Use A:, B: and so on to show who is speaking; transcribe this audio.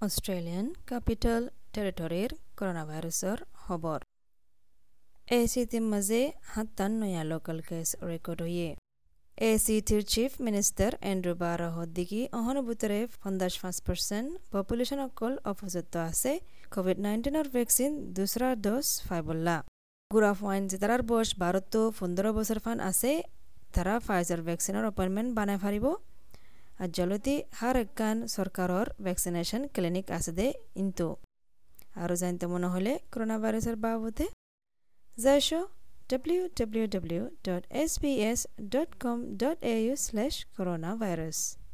A: Australian capital টেৰিটৰীৰ corona ভাইৰাছৰ খবৰ এ চিটিৰ মাজে সাতটান নয়া লোকাল কেছ ৰেকৰ্ড হয়ে এ চিফ মিনিস্টার এন্ড্রু বারা হদ্দিকি অহনুভূতরে পঞ্চাশ পাঁচ পার্সেন্ট পপুলেশন অকল অপযুক্ত আছে। কোভিড নাইন্টিনের ভ্যাকসিন দুসরা ডোজ ফাইবল্লা গুড়া ফাইন যে তারার বয়স বারো তো পনেরো বছর ফান আছে তারা ফাইজার ভ্যাকসিনের অপয়েন্টমেন্ট বানাই পারিব হার একান সরকারের ভ্যাকসিনেশন ক্লিনিক আছে দে ইন্তু। আরও জানতে মনে হলে করোনা ভাইরাসের বাবদে ইউ শ্লেছ কৰনা coronavirus